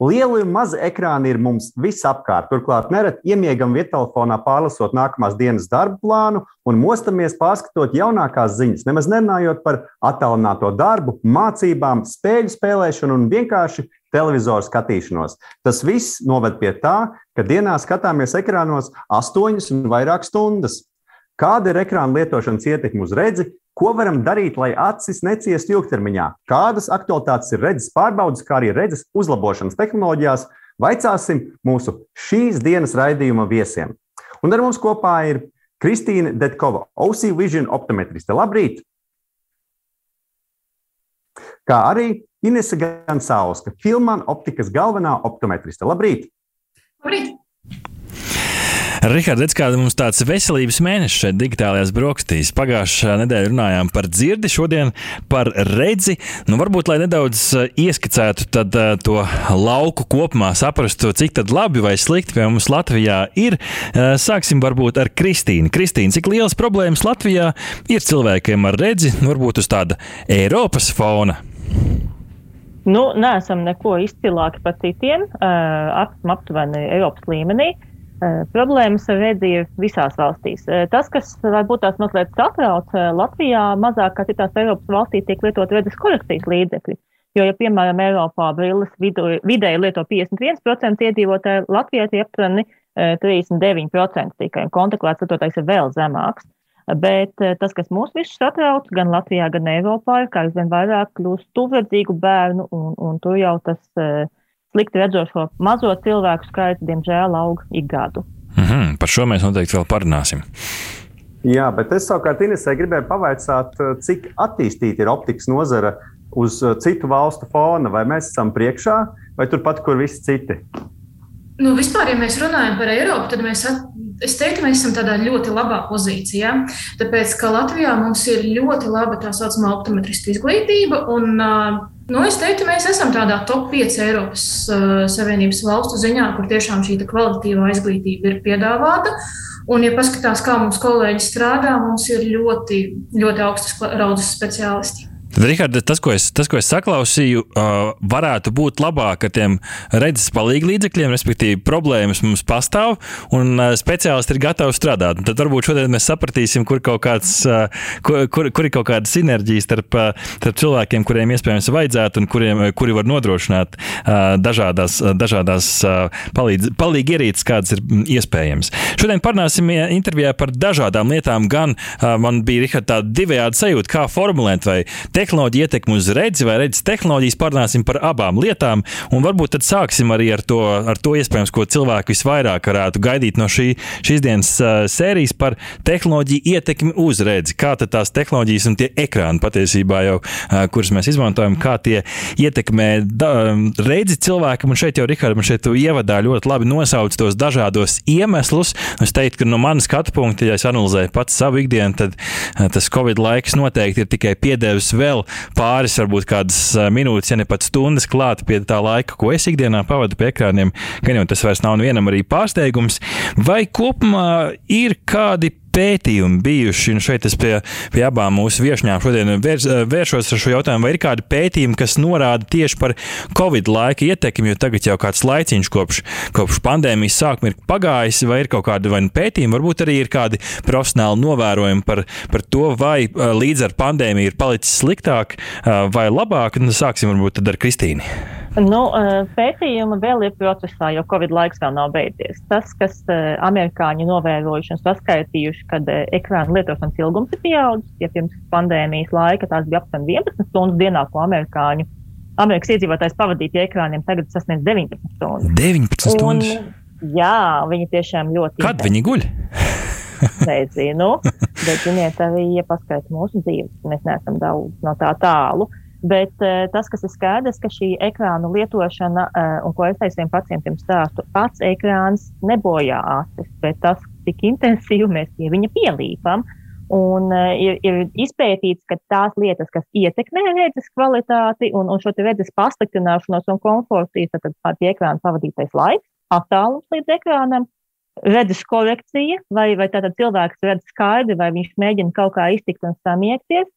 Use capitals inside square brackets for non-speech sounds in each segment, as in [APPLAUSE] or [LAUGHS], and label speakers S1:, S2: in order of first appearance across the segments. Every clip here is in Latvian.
S1: Lieli un mazi ekrāni ir mums visapkārt. Turklāt, nereti iemiegam vietā, pārlasot nākamās dienas darba plānu un mostamies pārskatot jaunākās ziņas, nemaz nerunājot par attālināto darbu, mācībām, spēļu spēlēšanu un vienkārši televizoru skatīšanos. Tas viss noved pie tā, ka dienā skatāmies ekrānos astoņas un vairāk stundas. Kāda ir ekrāna lietošanas ietekme uz redzi? Ko varam darīt, lai acis neciestu ilgtermiņā? Kādas aktualitātes ir redzes pārbaudas, kā arī redzes uzlabošanas tehnoloģijās? Vaicāsim mūsu šīs dienas raidījuma viesiem. Un ar mums kopā ir Kristīna Detkova, OC Vision optometriste. Labrīt! Kā arī Inese Gansauska, Filmana optikas galvenā optometriste. Labrīt!
S2: Labrīt!
S3: Rihards, kāda mums tāds veselības mēnesis šeit, digitālajās brokastīs. Pagājušā nedēļa runājām par dzirdi, šodien par redzi. Nu, varbūt, lai nedaudz eh, ieskicētu tad, uh, to lauku kopumā, saprastu, cik labi vai slikti pie mums Latvijā ir. Uh, sāksim varbūt ar Kristīnu. Kristīna, cik lielas problēmas Latvijā ir cilvēkiem ar redzi, varbūt uz tāda Eiropas fona?
S2: Nu, neesam neko izcilāki par citiem. Uh, esam aptuveni Eiropas līmenī. Uh, problēmas ir visās valstīs. Tas, kas varbūt tās mazliet satrauc, Latvijā mazāk kā citās Eiropas valstīs tiek lietot redzes korekcijas līdzekļi. Jo, ja, piemēram, Eiropā brilles vidēji lieto 51% iedzīvotāji, Latvijā tie aptuveni 39% tikai, un kontaktēts lietotājs ir vēl zemāks. Bet tas, kas mūs visus satrauc, gan Latvijā, gan Eiropā, ir, ka aizvien vairāk kļūst tuvredzīgu bērnu, un, un tur jau tas uh, slikti redzošo mazo cilvēku skaits, diemžēl, aug ik gadu.
S3: Mm -hmm, par šo mēs noteikti vēl parunāsim.
S1: Jā, bet es savukārt Inesē gribēju pavaicāt, eh, cik attīstīta ir optikas nozara uz citu valstu fona, vai mēs esam priekšā, vai turpat, kur visi citi?
S2: Nu, vispār, ja mēs runājam par Eiropu, tad mēs, at, es teiktu, mēs esam tādā ļoti labā pozīcijā. Tāpēc, ka Latvijā mums ir ļoti laba tā saucamā optometristu izglītība. Un, nu, es teiktu, mēs esam tādā top 5 Eiropas uh, Savienības valstu ziņā, kur tiešām šī kvalitatīvā izglītība ir piedāvāta. Un, ja paskatās, kā mūsu kolēģi strādā, mums ir ļoti, ļoti augstas raudzes speciālisti.
S3: Tad, Rihard, tas, ko es, tas, ko es saklausīju, uh, varētu būt labāk ar tiem redzes palīdzības līdzekļiem, respektīvi, problēmas mums pastāv un uh, speciālisti ir gatavi strādāt. Un tad varbūt šodien mēs sapratīsim, kur, kāds, uh, kur, kur, kur ir kaut kāda sinerģija starp, starp cilvēkiem, kuriem iespējams vajadzētu un kuriem, kuri var nodrošināt dažādās uh, palīdz, palīgi ierīces, kādas ir iespējams. Šodien parunāsim intervijā par dažādām lietām. Gan man bija Rihard, tāda divējāda sajūta, kā formulēt vai tehnoloģija ietekmi uz redzi vai redzes tehnoloģijas, parunāsim par abām lietām. Un varbūt tad sāksim arī ar to, ar to iespējams, ko cilvēki visvairāk varētu gaidīt no šī, šīs dienas uh, sērijas par tehnoloģiju ietekmi uz redzi. Kā tās tehnoloģijas un tie ekrāni patiesībā jau, uh, kurus mēs izmantojam, kā tie ietekmē da, redzi cilvēkam. Un šeit jau, Rikārd, man šeit ievadā ļoti labi nosauc tos dažādos iemeslus. Es teiktu, ka no manas skatu punkta, ja es analizēju pats savu ikdienu, tad uh, tas Covid laiks noteikti ir tikai piedevis vēl vēl pāris, varbūt kādas minūtes, ja ne pat stundas klāt pie tā laika, ko es ikdienā pavadu pie ekrāniem. Gan jau tas vairs nav nevienam arī pārsteigums. Vai kopumā ir kādi pētījumi bijuši, un šeit es pie, pie abām mūsu viesņām šodien vērs, vēršos ar šo jautājumu, vai ir kādi pētījumi, kas norāda tieši par Covid laika ietekmi, jo tagad jau kāds laiciņš kopš, kopš pandēmijas sākuma ir pagājis, vai ir kaut kādi vai pētījumi, varbūt arī ir kādi profesionāli novērojumi par, par to, vai līdz ar pandēmiju ir palicis sliktāk vai labāk. Nu, sāksim varbūt ar Kristīnu.
S2: Nu, eh, pētījumi vēl ir procesā, jo Covid laiks vēl nav beidzies. Tas, kas eh, amerikāņi novērojuši un saskaitījuši, kad eh, ekrāna lietošanas ilgums ir pieaudzis, ja pirms pandēmijas laika tās bija aptuveni 11 stundas dienā, ko amerikāņu, Amerikas iedzīvotājs pavadīja pie ekrāniem, tagad sasniedz 19 stundas.
S3: 19 stundas?
S2: Un, jā, viņi tiešām ļoti.
S3: Kad viņi guļ? [LAUGHS] [LAUGHS]
S2: Nezinu, bet, ziniet, arī, ja paskaidro mūsu dzīves, mēs neesam daudz no tā tālu. Bet uh, tas, kas ir skaidrs, ka šī ekrāna lietošana, uh, un ko es saviem pacientiem stāstu, pats ekrāns nebojā acis, bet tas, cik intensīvi mēs pie viņa pielīpam. Un uh, ir, ir izpētīts, ka tās lietas, kas ietekmē redzes kvalitāti un, un šo redzes pasliktināšanos un komfortu, ir pie ekrāna pavadītais laiks, attālums līdz ekrānam, redzes korekcija, vai, vai tātad cilvēks redz skaidri, vai viņš mēģina kaut kā iztikt un samiekties.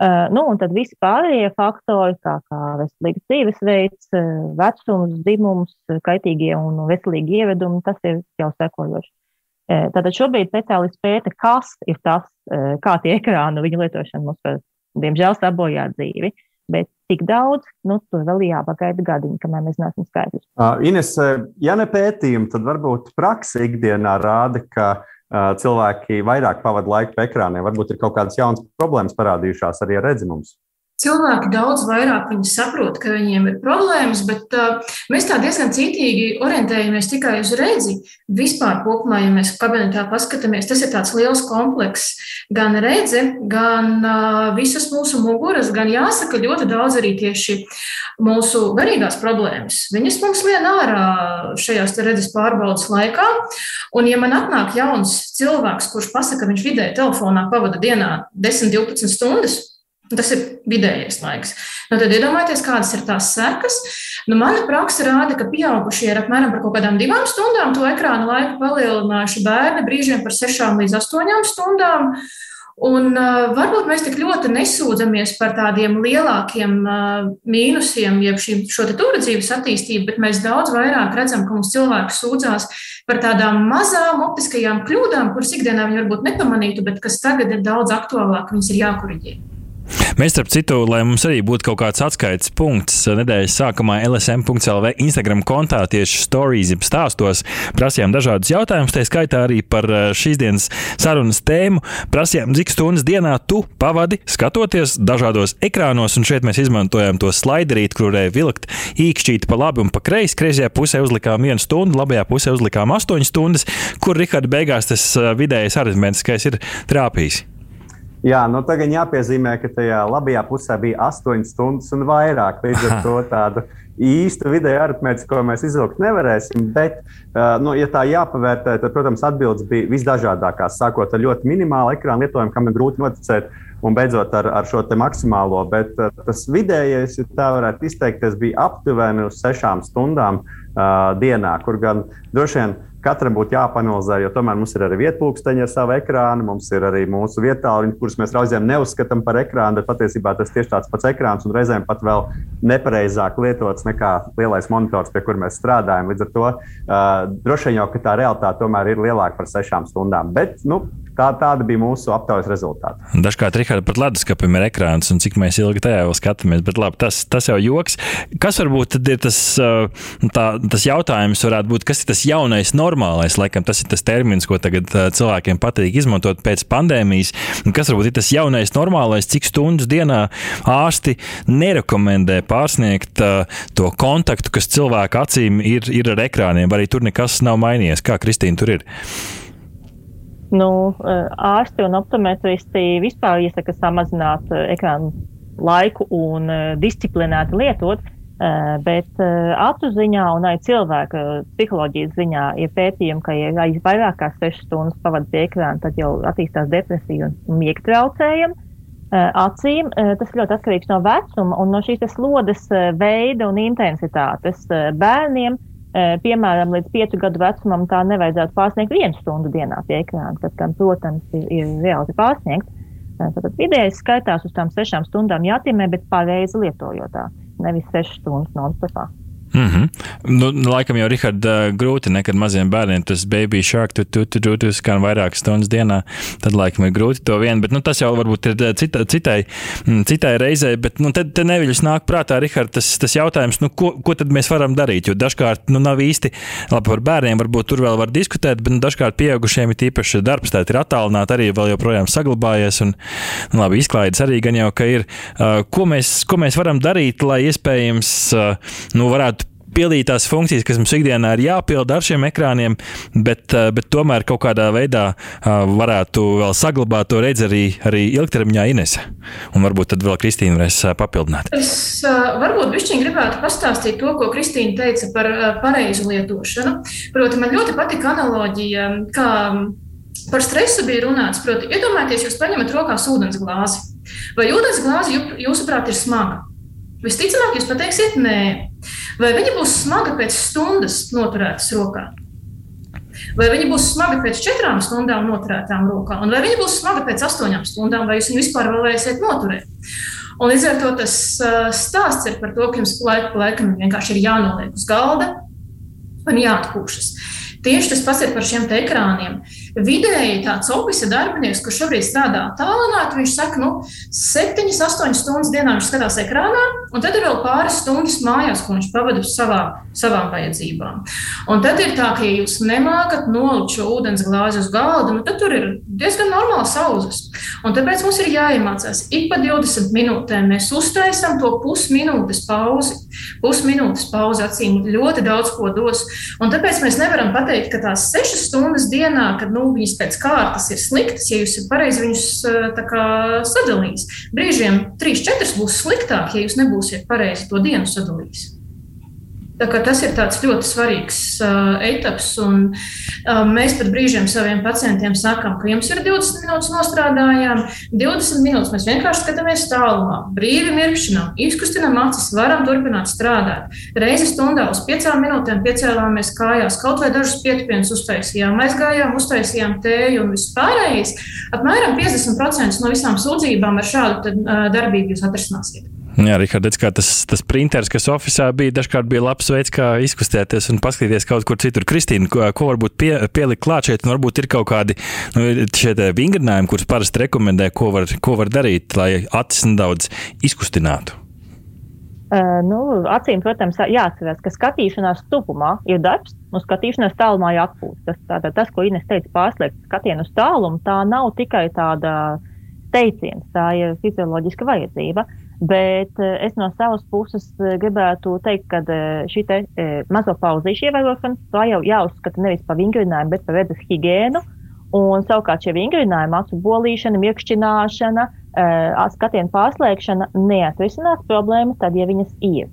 S2: Uh, nu, un tad visi pārējie faktori, kā, kā veselīgs dzīvesveids, vecums, dzimums, kaitīgie un veselīgi ievedumi, tas ir jau sekojoši. Tātad šobrīd speciālisti pēta, kas ir tas, kā tie ekrānu viņu lietošana mums diemžēl, sabojāt dzīvi. Bet tik daudz, nu, tur vēl jāpagaida gadiņi, kamēr mēs neesam skaidrs.
S1: Uh, Ines, ja ne pētījumi, tad varbūt praksa ikdienā rāda, ka cilvēki vairāk pavada laiku pie ekrāniem. Varbūt ir kaut kādas jaunas problēmas parādījušās arī ar redzamums.
S4: Cilvēki daudz vairāk saprot, ka viņiem ir problēmas, bet uh, mēs tā diezgan cītīgi orientējamies tikai uz redzi. Vispār, kopumā, ja mēs kabinetā paskatāmies, tas ir tāds liels komplekss. Gan redze, gan uh, visas mūsu muguras, gan jāsaka, ļoti daudz arī tieši mūsu garīgās problēmas. Viņas mums lien ārā šajās redzes pārbaudas laikā. Un, ja man atnāk jauns cilvēks, kurš pasaka, ka viņš vidēji telefonā pavada dienā 10-12 stundas, Tas ir vidējais laiks. Nu, tad iedomājieties, kādas ir tās sekas. Nu, mana praksa rāda, ka pieaugušie ir apmēram par kaut kādām divām stundām to ekrāna laiku palielinājuši, bērni brīžiem par sešām līdz astoņām stundām. Un, uh, varbūt mēs tik ļoti nesūdzamies par tādiem lielākiem uh, mīnusiem, jeb šī, šo turdzības attīstību, bet mēs daudz vairāk redzam, ka mums cilvēki sūdzās par tādām mazām optiskajām kļūdām, kuras ikdienā viņi varbūt nepamanītu, bet kas tagad ir daudz aktuālāk, viņas ir jākuriģē.
S3: Mēs, starp citu, lai mums arī būtu kaut kāds atskaites punkts, nedēļas sākumā LSM.CLV Instagram kontā tieši stories, jeb stāstos, prasījām dažādus jautājumus, tā skaitā arī par eh, šīs dienas sarunas tēmu. Prasījām, cik stundas dienā tu pavadi skatoties dažādos ekrānos, un šeit mēs izmantojām to slaiderīti, kur varēja vilkt īkšķīti pa labi un pa kreisi. Kreisajā pusē uzlikām vienu stundu, labajā pusē uzlikām astoņas stundas, kur Rihards beigās tas eh, vidējais aritmētiskais ir trāpījis.
S1: Jā, nu tagad jāpiezīmē, ka tajā labajā pusē bija 8 stundas un vairāk. Līdz ar to [LAUGHS] tādu īstu vidēju aritmētiku, ko mēs izvilkt nevarēsim. Bet, nu, ja tā jāpavērtē, tad, protams, atbildes bija visdažādākās. Sākot ar ļoti minimālu ekrānu lietojumu, kam ir grūti noticēt, un beidzot ar, ar šo maksimālo. Bet tas vidējais, ja tā varētu izteikties, bija aptuveni uz 6 stundām uh, dienā, kur gan droši vien Katram būtu jāpanalizē, jo tomēr mums ir arī vietpunkteņi ar savu ekrānu, mums ir arī mūsu vietāluņi, kurus mēs reizēm neuzskatām par ekrānu, bet patiesībā tas tieši tāds pats ekrāns un reizēm pat vēl nepareizāk lietots nekā lielais monitors, pie kura mēs strādājam. Līdz ar to uh, droši vien jau tā realitāte tomēr ir lielāka par sešām stundām. Bet, nu, Tā, tāda bija mūsu aptaujas rezultāti.
S3: Dažkārt, Rihards, pat leduskapim ir ekrāns, un cik mēs ilgi tajā vēl skatāmies. Bet labi, tas, tas jau joks. Kas varbūt ir tas, tā, tas jautājums, varētu būt, kas ir tas jaunais normālais? Laikam tas ir tas termins, ko tagad cilvēkiem patīk izmantot pēc pandēmijas. Kas varbūt ir tas jaunais normālais, cik stundas dienā ārsti nerekomendē pārsniegt to kontaktu, kas cilvēku acīm ir, ir ar ekrāniem, vai arī tur nekas nav mainījies? Kā Kristīna tur ir?
S2: Nu, eh, ārsti un optometristi vispār iesaka samazināt eh, ekrānu laiku un eh, disciplinēti lietot, bet atu ziņā un arī cilvēka psiholoģijas ziņā ir pētījumi, ka, ja vairāk kā 6 stundas pavadīt pie ekrāna, tad jau attīstās depresija un miega traucējumi. Acīm tas ļoti atkarīgs no vecuma un no šīs slodes veida un intensitātes. Bērniem piemēram, līdz piecu gadu vecumam tā nevajadzētu pārsniegt vienu stundu dienā pie ekrāna, kas, gan, protams, ir, ir reāli pārsniegts. Tātad vidēji skaitās uz tām sešām stundām jātīmē, bet pareizi lietojot tā, nevis sešas stundas non-stopā.
S3: Mm -hmm. nu, laikam jau, Rihard, grūti nekad maziem bērniem tas baby shark, tu, tu, tu, tu, tu skan vairākas stundas dienā, tad laikam ir grūti to vien, bet nu, tas jau varbūt ir cita, citai, citai reizei, bet nu, tad te neviļus nāk prātā, Rihard, tas, tas jautājums, nu, ko, ko tad mēs varam darīt, jo dažkārt nu, nav īsti, labi, par bērniem varbūt tur vēl var diskutēt, bet nu, dažkārt pieaugušiem ir īpaši darbs, tā ir attālināti arī vēl joprojām saglabājies, un, nu, labi, izklaides arī gan jau, ka ir, uh, ko, mēs, ko mēs varam darīt, lai iespējams, uh, nu, varētu pildīt tās funkcijas, kas mums ikdienā ir jāpilda ar šiem ekrāniem, bet, eh, bet tomēr kaut kādā veidā eh, varētu vēl saglabāt to redzi arī, arī ilgtermiņā Inese. Un varbūt tad vēl Kristīna varēs eh, papildināt.
S4: Es varbūt bišķiņ gribētu pastāstīt to, ko Kristīna teica par pareizu lietošanu. Proti, man ļoti patika analoģija, kā Par stresu bija runāts, proti, iedomājieties, jūs paņemat rokās ūdens glāzi. Vai ūdens glāze jūsuprāt ir smaga? Visticamāk, jūs pateiksiet, nē. Vai viņa būs smaga pēc stundas noturētas rokā? Vai viņa būs smaga pēc četrām stundām noturētām rokā, un vai viņa būs smaga pēc astoņām stundām, vai jūs viņu vispār varēsiet noturēt? Un līdz ar to tas stāsts ir par to, ka jums laiku pa laikam vienkārši ir jānoliek uz galda un jāatpūšas. Tieši tas pats ir par šiem ekrāniem. Vidēji tāds ofisa darbinieks, kurš šobrīd strādā tālrunāt, viņš saka, nu, 7, 8 stundas dienā viņš skatās ekrānā, un tad ir vēl pāris stundas mājās, ko viņš pavada savā, savām vajadzībām. Un tad ir tā, ka, ja jūs nemākat nolikt šo ūdens glāzi uz galda, nu, tad tur ir diezgan normāls auzas. Un tāpēc mums ir jāiemācās ik pa 20 minūtēm. Mēs uztaisām to pusminūtes pauzi. Pusminūtes pauze acīm ļoti daudz ko dos. Un tāpēc mēs nevaram pateikt, ka tās sešas stundas dienā, kad nu, viņas pēc kārtas ir sliktas, ja jūs pareizi viņus kā, sadalījis. Brīžiem 3-4 būs sliktāk, ja jūs nebūsiet pareizi to dienu sadalījis. Tas ir ļoti svarīgs uh, etaps. Un, uh, mēs pat brīžiem saviem pacientiem sakām, ka jums ir 20 minūtes nostrādājām, 20 minūtes mēs vienkārši skatāmies tālumā, brīvi mirkšķinām, izkustinām acis, varam turpināt strādāt. Reizi stundā uz 5 minūtēm piecēlāmies kājās, kaut vai dažus pietupienus uztaisījām, aizgājām, uztaisījām tēju un viss pārējais. Apmēram 50% no visām sūdzībām ar šādu tad, uh, darbību jūs atrisināsiet.
S3: Jā, Rihards, kā tas, tas printeris, kas oficiālā bija, dažkārt bija labs veids, kā izkustēties un paskatīties kaut kur citur. Kristīna, ko, ko varbūt pie, pielikt klāt šeit, un varbūt ir kaut kādi nu, šie vingrinājumi, kurus parasti rekomendē, ko var, ko var darīt, lai acis nedaudz izkustinātu.
S2: Uh, nu, acīm, protams, jāatcerās, ka skatīšanās tuvumā ir darbs, un skatīšanās tālumā ir atpūta. Tas, tātad, tas, ko Ines teica, pārslēgt skatienu uz tālumu, tā nav tikai tāda teiciens, tā ir fizioloģiska vajadzība. Bet eh, es no savas puses eh, gribētu teikt, ka eh, šī te, mazo pauzīšu ievērošana tā jau jāuzskata nevis par vingrinājumu, bet par redzes higiēnu. Un savukārt šie vingrinājumi, acu bolīšana, mirkšķināšana, skatienu pārslēgšana neatrisinās problēmas, tad, ja viņas ir.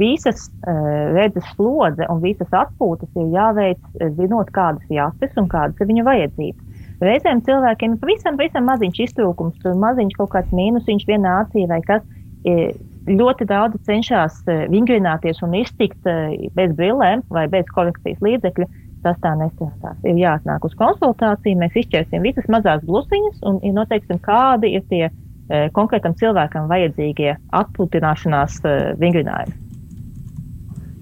S2: Visas redzes slodze un visas atpūtas ir jāveic zinot, kādas ir acis un kādas ir viņu vajadzības. Reizēm cilvēkiem ir pavisam, pavisam maziņš iztrūkums, maziņš kaut kāds mīnusiņš vienā acī vai kas. E, ļoti daudz cenšas e, vingrināties un iztikt e, bez brillēm vai bez korekcijas līdzekļa. Tas tā nestrādās. Ir jāatnāk uz konsultāciju, mēs izšķirsim visas mazās blusiņas un noteiksim, kādi ir tie konkrētam cilvēkam vajadzīgie atpūtināšanās vingrinājumi.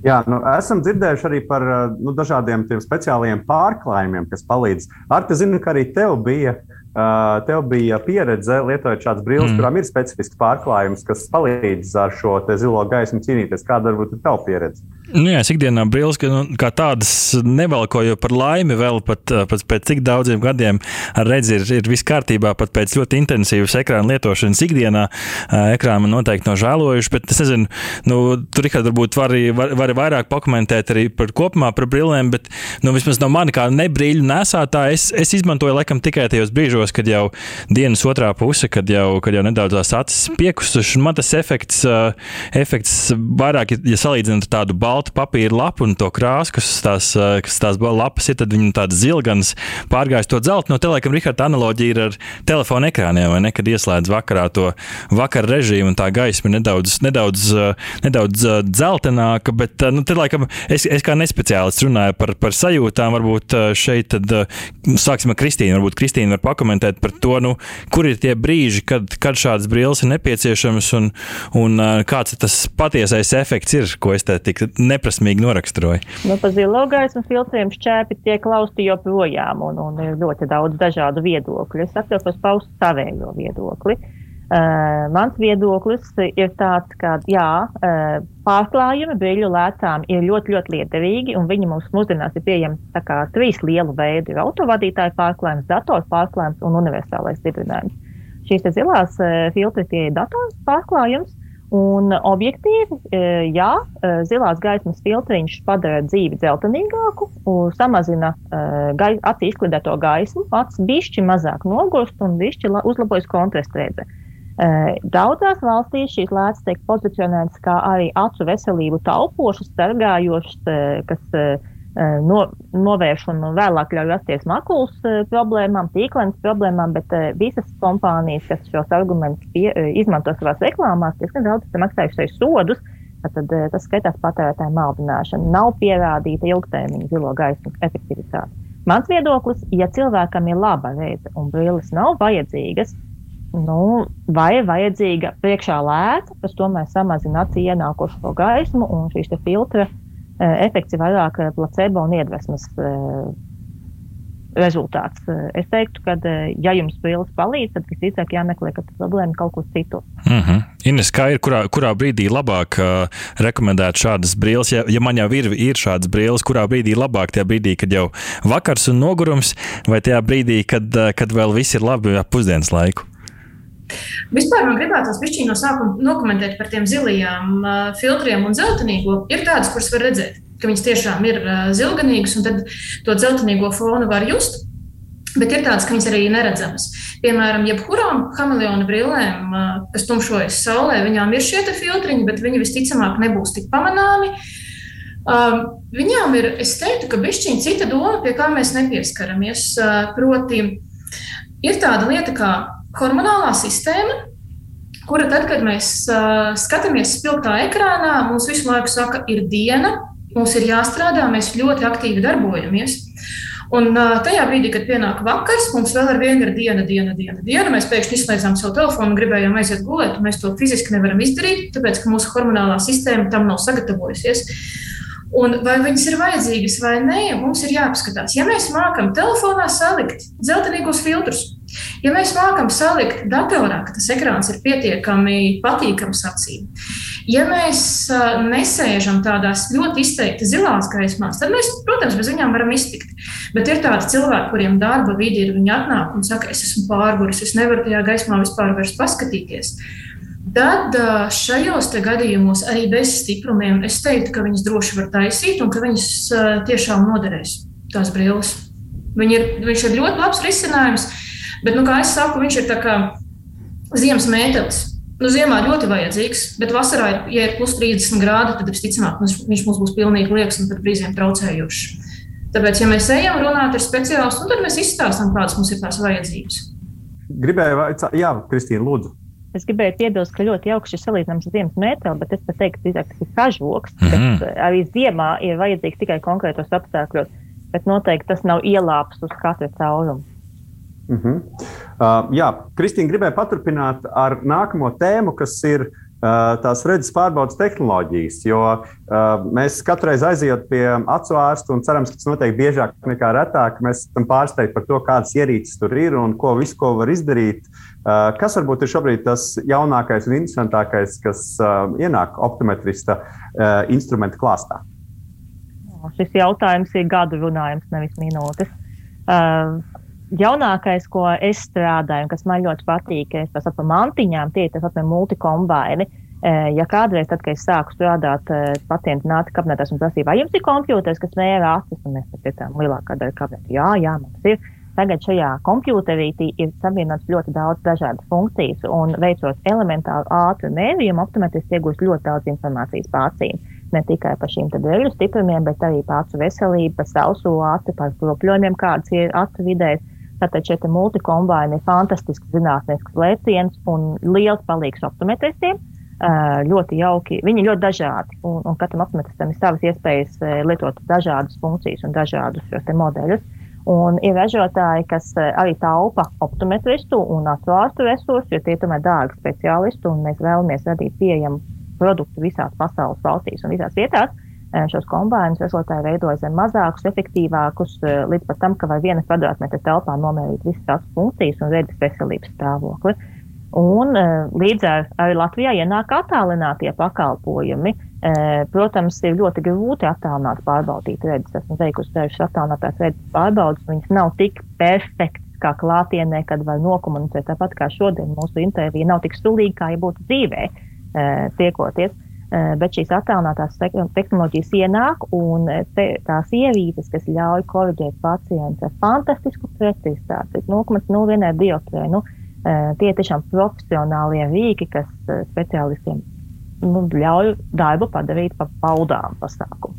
S1: Jā, nu, esam dzirdējuši arī par eh, nu, dažādiem speciāliem pārklājumiem, kas palīdz. Ar te zinu, ka arī tev bija Uh, tev bija pieredze lietojot šādas brilles, mm. kurām ir specifisks pārklājums, kas palīdz ar šo zilo gaismu cīnīties. Kāda varbūt ir tava pieredze?
S3: Nu, jā, es ikdienā brilles kā, nu, tādas nevalkoju par laimi, vēl pat, pat pēc cik daudziem gadiem ar redzi ir, ir viss kārtībā, pat pēc ļoti intensīvas ekrāna lietošanas ikdienā. Ekrāna man noteikti nožēlojuši, bet es nezinu, nu, tur Rihard, varbūt vari, vari, vari vairāk pakomentēt arī par kopumā par brillēm, bet nu, vismaz no mani kā nebrīļu nesātāja es, es izmantoju laikam tikai tajos brīžos, kad jau dienas otrā puse, kad jau, kad jau nedaudz tās acis piekusušas, man tas efekts, uh, efekts vairāk, ja salīdzinām tādu baltu papīra lapu un to krāsu, kas tās, uh, kas tās lapas ir, tad viņi tādas zilganas pārgājas to dzeltu. No te, laikam, Rihards, analoģija ir ar telefona ekrāniem, vai ne, kad ieslēdz vakarā to vakar režīmu un tā gaisma ir nedaudz, nedaudz, uh, nedaudz uh, dzeltenāka, bet, nu, te, laikam, es, es kā nespeciālists runāju par, par sajūtām, varbūt šeit, tad uh, sāksim ar Kristīnu, varbūt Kristīna var pakomentēt par to, nu, kur ir tie brīži, kad, kad šādas brilles ir nepieciešamas un, un kāds tas patiesais efekts ir, ko es te tik neprasmīgi noraksturoju.
S2: Nu, pa zilo gaismu filtriem šķēpi tiek lausti joprojām un, un ir ļoti daudz dažādu viedokļu. Es atļaušos paust savējo viedokli. Uh, mans viedoklis ir tāds, ka jā, uh, pārklājumi brīļu lētām ir ļoti, ļoti liederīgi, un viņi mums mūsdienās ir pieejami trīs lielu veidu - autovadītāju pārklājums, datoru pārklājums un universālais stiprinājums. Šīs zilās uh, filtri tie ir datoru pārklājums, un objektīvi, jā, zilās gaismas filtriņš padara dzīvi dzeltenīgāku, samazina acī izklidēto gaismu, acis bišķi mazāk nogurst un bišķi uzlabojas kontrastu redzes. Daudzās valstīs šīs lētas tiek pozicionētas kā arī acu veselību taupošas, sargājošas, kas no, novērš un vēlāk ļauj rasties makulas problēmām, tīklenes problēmām, bet visas kompānijas, kas šos argumentus pie, izmanto savās reklāmās, diezgan daudz ir maksājušas sodus. Tad tas skaitās patērētāju maldināšana. Nav pierādīta ilgtermiņa zilo gaismu efektivitāte. Mans viedoklis, ja cilvēkam ir laba redzes un brilles nav vajadzīgas, nu, vai ir vajadzīga priekšā lēta, kas tomēr samazina acī ienākošo gaismu un šīs filtra uh, Eh, efekts ir vairāk eh, placebo un iedvesmas eh, rezultāts. Es teiktu, ka, ja jums brilles palīdz, tad visticamāk jāmeklē, ka problēma kaut kur citur.
S3: Mm -hmm. Ines, kā ir, kurā, kurā brīdī labāk uh, rekomendēt šādas brilles? Ja, ja man jau ir, ir šādas brilles, kurā brīdī labāk? Tajā brīdī, kad jau vakars un nogurums, vai tajā brīdī, kad, kad vēl viss ir labi ap pusdienas laiku?
S4: Vispār man gribētos pišķiņu no sākuma nokomentēt par tiem zilajām filtriem un zeltainīgo. Ir tādas, kuras var redzēt, ka viņas tiešām ir zilganīgas, un tad to zeltainīgo fonu var just. Bet ir tādas, ka viņas arī neredzamas. Piemēram, jebkurām kameleona brillēm, kas tumšojas saulē, viņām ir šie filtriņi, bet viņi visticamāk nebūs tik pamanāmi. Um, viņām ir, es teiktu, ka bišķiņa cita doma, pie kā mēs nepieskaramies. Uh, proti, ir tāda lieta kā hormonālā sistēma, kura tad, kad mēs uh, skatāmies spilgtā ekrānā, mums visu laiku saka, ir diena, mums ir jāstrādā, mēs ļoti aktīvi darbojamies. Un uh, tajā brīdī, kad pienāk vakars, mums vēl ar vienu ir diena, diena, diena, diena. Mēs pēkšņi izslēdzām savu telefonu gribējām aiziet gulēt, un mēs to fiziski nevaram izdarīt, tāpēc ka mūsu hormonālā sistēma tam nav sagatavojusies. Un vai viņas ir vajadzīgas vai nē, mums ir jāpaskatās. Ja mēs mākam telefonā salikt zeltainīgos filtrus, Ja mēs mākam salikt datorā, ka tas ekrāns ir pietiekami patīkams acīm, ja mēs nesēžam tādās ļoti izteikti zilās gaismās, tad mēs, protams, bez viņām varam iztikt. Bet ir tādi cilvēki, kuriem darba vidi ir, viņi atnāk un saka, es esmu pārguris, es nevaru tajā gaismā vispār vairs paskatīties. Tad šajos gadījumos arī bez stiprumiem es teiktu, ka viņas droši var taisīt un ka viņas tiešām noderēs tās brilles. Viņi ir, viņš ir ļoti labs risinājums. Bet, nu, kā es saku, viņš ir tā kā ziemas mētelis. Nu, ziemā ļoti vajadzīgs, bet vasarā, ir, ja ir plus 30 grādi, tad visticamāk viņš mums būs pilnīgi liekas un pat brīžiem traucējošs. Tāpēc, ja mēs ejam runāt ar speciālistu, tad mēs izstāstām, kādas mums ir tās vajadzības.
S1: Gribēju vaicāt, Jā, Kristīna, lūdzu.
S2: Es gribēju piebilst, ka ļoti jauks šis salīdzinājums ar ziemas mēteli, bet es pat teiktu, ka tas ir kažoks, mm -hmm. kas arī ziemā ir vajadzīgs tikai konkrētos apstākļos, bet noteikti tas nav ielāps uz katra cauruma.
S1: Uh -huh. uh, jā, Kristīna gribēja paturpināt ar nākamo tēmu, kas ir uh, tās redzes pārbaudas tehnoloģijas. Jo uh, mēs katru reizi aizejot pie acu ārsta un cerams, ka tas notiek biežāk nekā retāk, mēs esam pārsteigti par to, kādas ierīces tur ir un ko visu ko var izdarīt. Uh, kas varbūt ir šobrīd tas jaunākais un interesantākais, kas uh, ienāk optometrista uh, instrumentu klāstā?
S2: Šis jautājums ir gadu runājums, nevis minūtes. Uh, jaunākais, ko es strādāju, un kas man ļoti patīk, ir tas par mantiņām, tie ir tas par multikombaini. E, ja kādreiz, tad, kad es sāku strādāt, e, pacienti nāca kabinetā un prasīja, vai jums ir kompjuters, kas mēra acis, un mēs teicām, lielākā daļa kabinetā, jā, jā, mums ir. Tagad šajā kompjuterītī ir savienots ļoti daudz dažādu funkciju, un veicot elementāru ātru mērījumu, optometrists iegūst ļoti daudz informācijas pārcīm. Ne tikai par šīm dēļu stiprumiem, bet arī par acu veselību, par sauso acu, par kropļojumiem, kādas ir acu vidēs Tātad šie multikombāni ir fantastisks zinātnisks lēciens un liels palīgs optometristiem. Ļoti jauki. Viņi ir ļoti dažādi, un, un katram optometristam ir savas iespējas lietot dažādas funkcijas un dažādus šos modeļus. Un ir ražotāji, kas arī taupa optometristu un atvārstu resursus, jo tie tomēr dārgi speciālisti, un mēs vēlamies radīt pieejamu produktu visās pasaules valstīs un visās vietās. Eh, šos kombinējumus ražotāji veidoja zem mazākus, efektīvākus, eh, līdz pat tam, ka var viena kvadrātmetra telpā nomērīt visas tās funkcijas un redzes veselības stāvokli. Un, eh, līdz ar arī Latvijā ienāk attālinātie pakalpojumi. Protams, ir ļoti grūti attālināt pārbaudīt redzes. Esmu veikusi dažas attālinātās redzes pārbaudes. Viņas nav tik perfektas kā klātienē, kad var nokomunicēt. Tāpat kā šodien mūsu intervija nav tik stulīga, kā ja būtu dzīvē tiekoties. Eh, bet šīs attēlotās tehnoloģijas ienāk, un eh, te, tās ierīces, kas ļauj korģēt pacientu ar fantastisku precizitāti, 0,01 dioptriju, nu, eh, tie ir tiešām profesionālie rīki, kas speciālistiem nu, ļauj darbu padarīt par baudām pasākumu.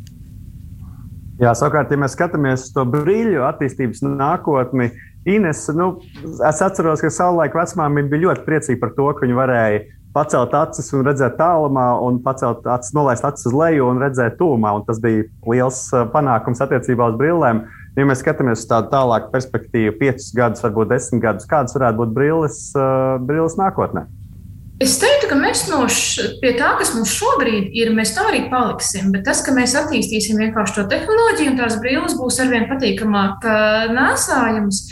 S1: Jā, savukārt, ja mēs skatāmies uz to brīļu attīstības nākotni, Ines, nu, es atceros, ka savulaik vecmāmiņa bija ļoti priecīga par to, ka viņa varēja pacelt acis un redzēt tālumā, un pacelt acis, nolaist acis uz leju un redzēt tūmā. Un tas bija liels uh, panākums attiecībā uz brillēm. Ja mēs skatāmies uz tādu tālāku perspektīvu, piecus gadus, varbūt desmit gadus, kādas varētu būt brilles, uh, brilles nākotnē?
S4: Es teiktu, ka mēs no š, pie tā, kas mums šobrīd ir, mēs tā arī paliksim. Bet tas, ka mēs attīstīsim vienkārši to tehnoloģiju un tās brilles būs arvien patīkamāk nēsājamas,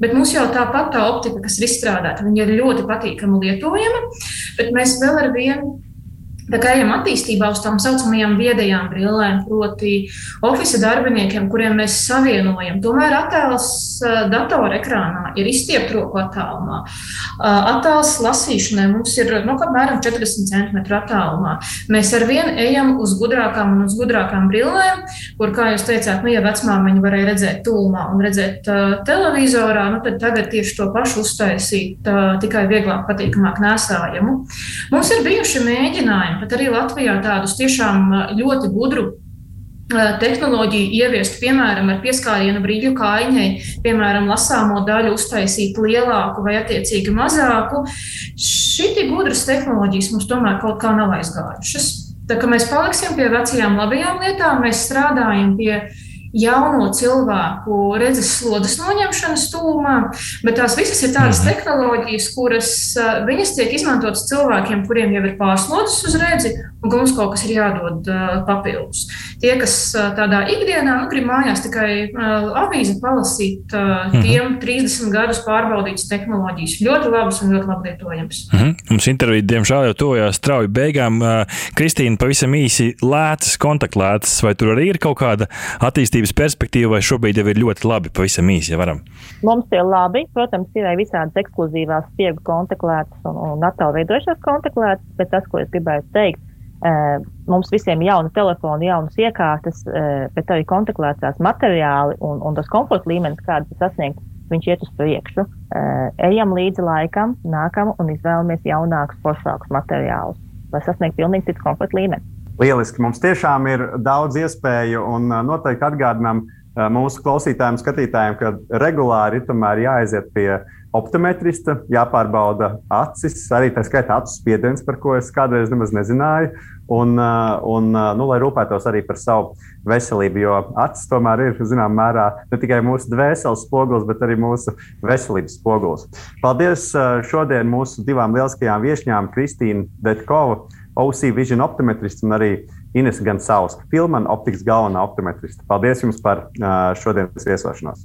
S4: Bet mums jau tāpat tā optika, kas ir izstrādāta, ir ļoti patīkami lietojama, bet mēs vēl ar vienu Tā kā ejam attīstībā uz tām saucamajām viedajām brillēm, proti, oficiāliem darbiniekiem, kuriem mēs savienojam, tomēr attēls datora ekrānā ir izstiept roku attālumā. Attēls lasīšanai mums ir nu, apmēram 40 cm attālumā. Mēs ar vienu ejam uz gudrākām un uz gudrākām brillēm, kur, kā jūs teicāt, nu, ja vecmāmiņa varēja redzēt tūmā un redzēt uh, televizorā, nu, tad tagad tieši to pašu uztaisīt uh, tikai vieglāk, patīkamāk nēsājumu. Mums ir bijuši mēģinājumi bet arī Latvijā tādus tiešām ļoti gudru tehnoloģiju ieviest, piemēram, ar pieskārienu brīļu kājiņai, piemēram, lasāmo daļu uztaisīt lielāku vai attiecīgi mazāku. Šī gudras tehnoloģijas mums tomēr kaut kā nav aizgājušas. Tā kā mēs paliksim pie vecajām labajām lietām, mēs strādājam pie jauno cilvēku redzes slodzes noņemšanas tūmā, bet tās visas ir tādas mhm. tehnoloģijas, kuras viņas tiek izmantotas cilvēkiem, kuriem jau ir pārslodzes uz redzi, un ka mums kaut kas ir jādod papildus. Tie, kas tādā ikdienā nu, grib mājās tikai avīzi palasīt, tiem 30 mhm. gadus pārbaudītas tehnoloģijas ļoti labas un ļoti labi lietojamas.
S3: -hmm. Mums intervija, diemžēl, jau tojās strauji beigām. Kristīna, pavisam īsi lētas, kontaktlētas, vai tur arī ir kaut kāda attīstība? attīstības perspektīva, vai šobrīd jau ir ļoti labi, pavisam īsi, ja varam?
S2: Mums ir labi. Protams, ir arī visādas ekskluzīvās stiegu kontaklētas un, un attēlu veidojušās kontaklētas, bet tas, ko es gribēju teikt, mums visiem ir jauna telefona, jaunas iekārtas, bet arī kontaklētās materiāli un, un tas komforta līmenis, kāds ir sasniegts, viņš iet uz priekšu. Ejam līdzi laikam, nākam un izvēlamies jaunākus, foršākus materiālus, lai sasniegtu pilnīgi citu komforta līmeni.
S1: Lieliski. Mums tiešām ir daudz iespēju un noteikti atgādinām mūsu klausītājiem, skatītājiem, ka regulāri ir jāaiziet pie optometrista, jāpārbauda acis, arī tā skaitā acu spiediens, par ko es kādreiz nemaz nezināju, un, un nu, lai rūpētos arī par savu veselību, jo acis tomēr ir zināmā mērā ne tikai mūsu dvēseles spogulis, bet arī mūsu veselības spogulis. Paldies šodien mūsu divām lieliskajām viesņām, Kristīnu Detkova OC Vision optometrists un arī Ines Gansauska, Filmana optikas galvenā optometrista. Paldies jums par uh, šodienas viesošanos!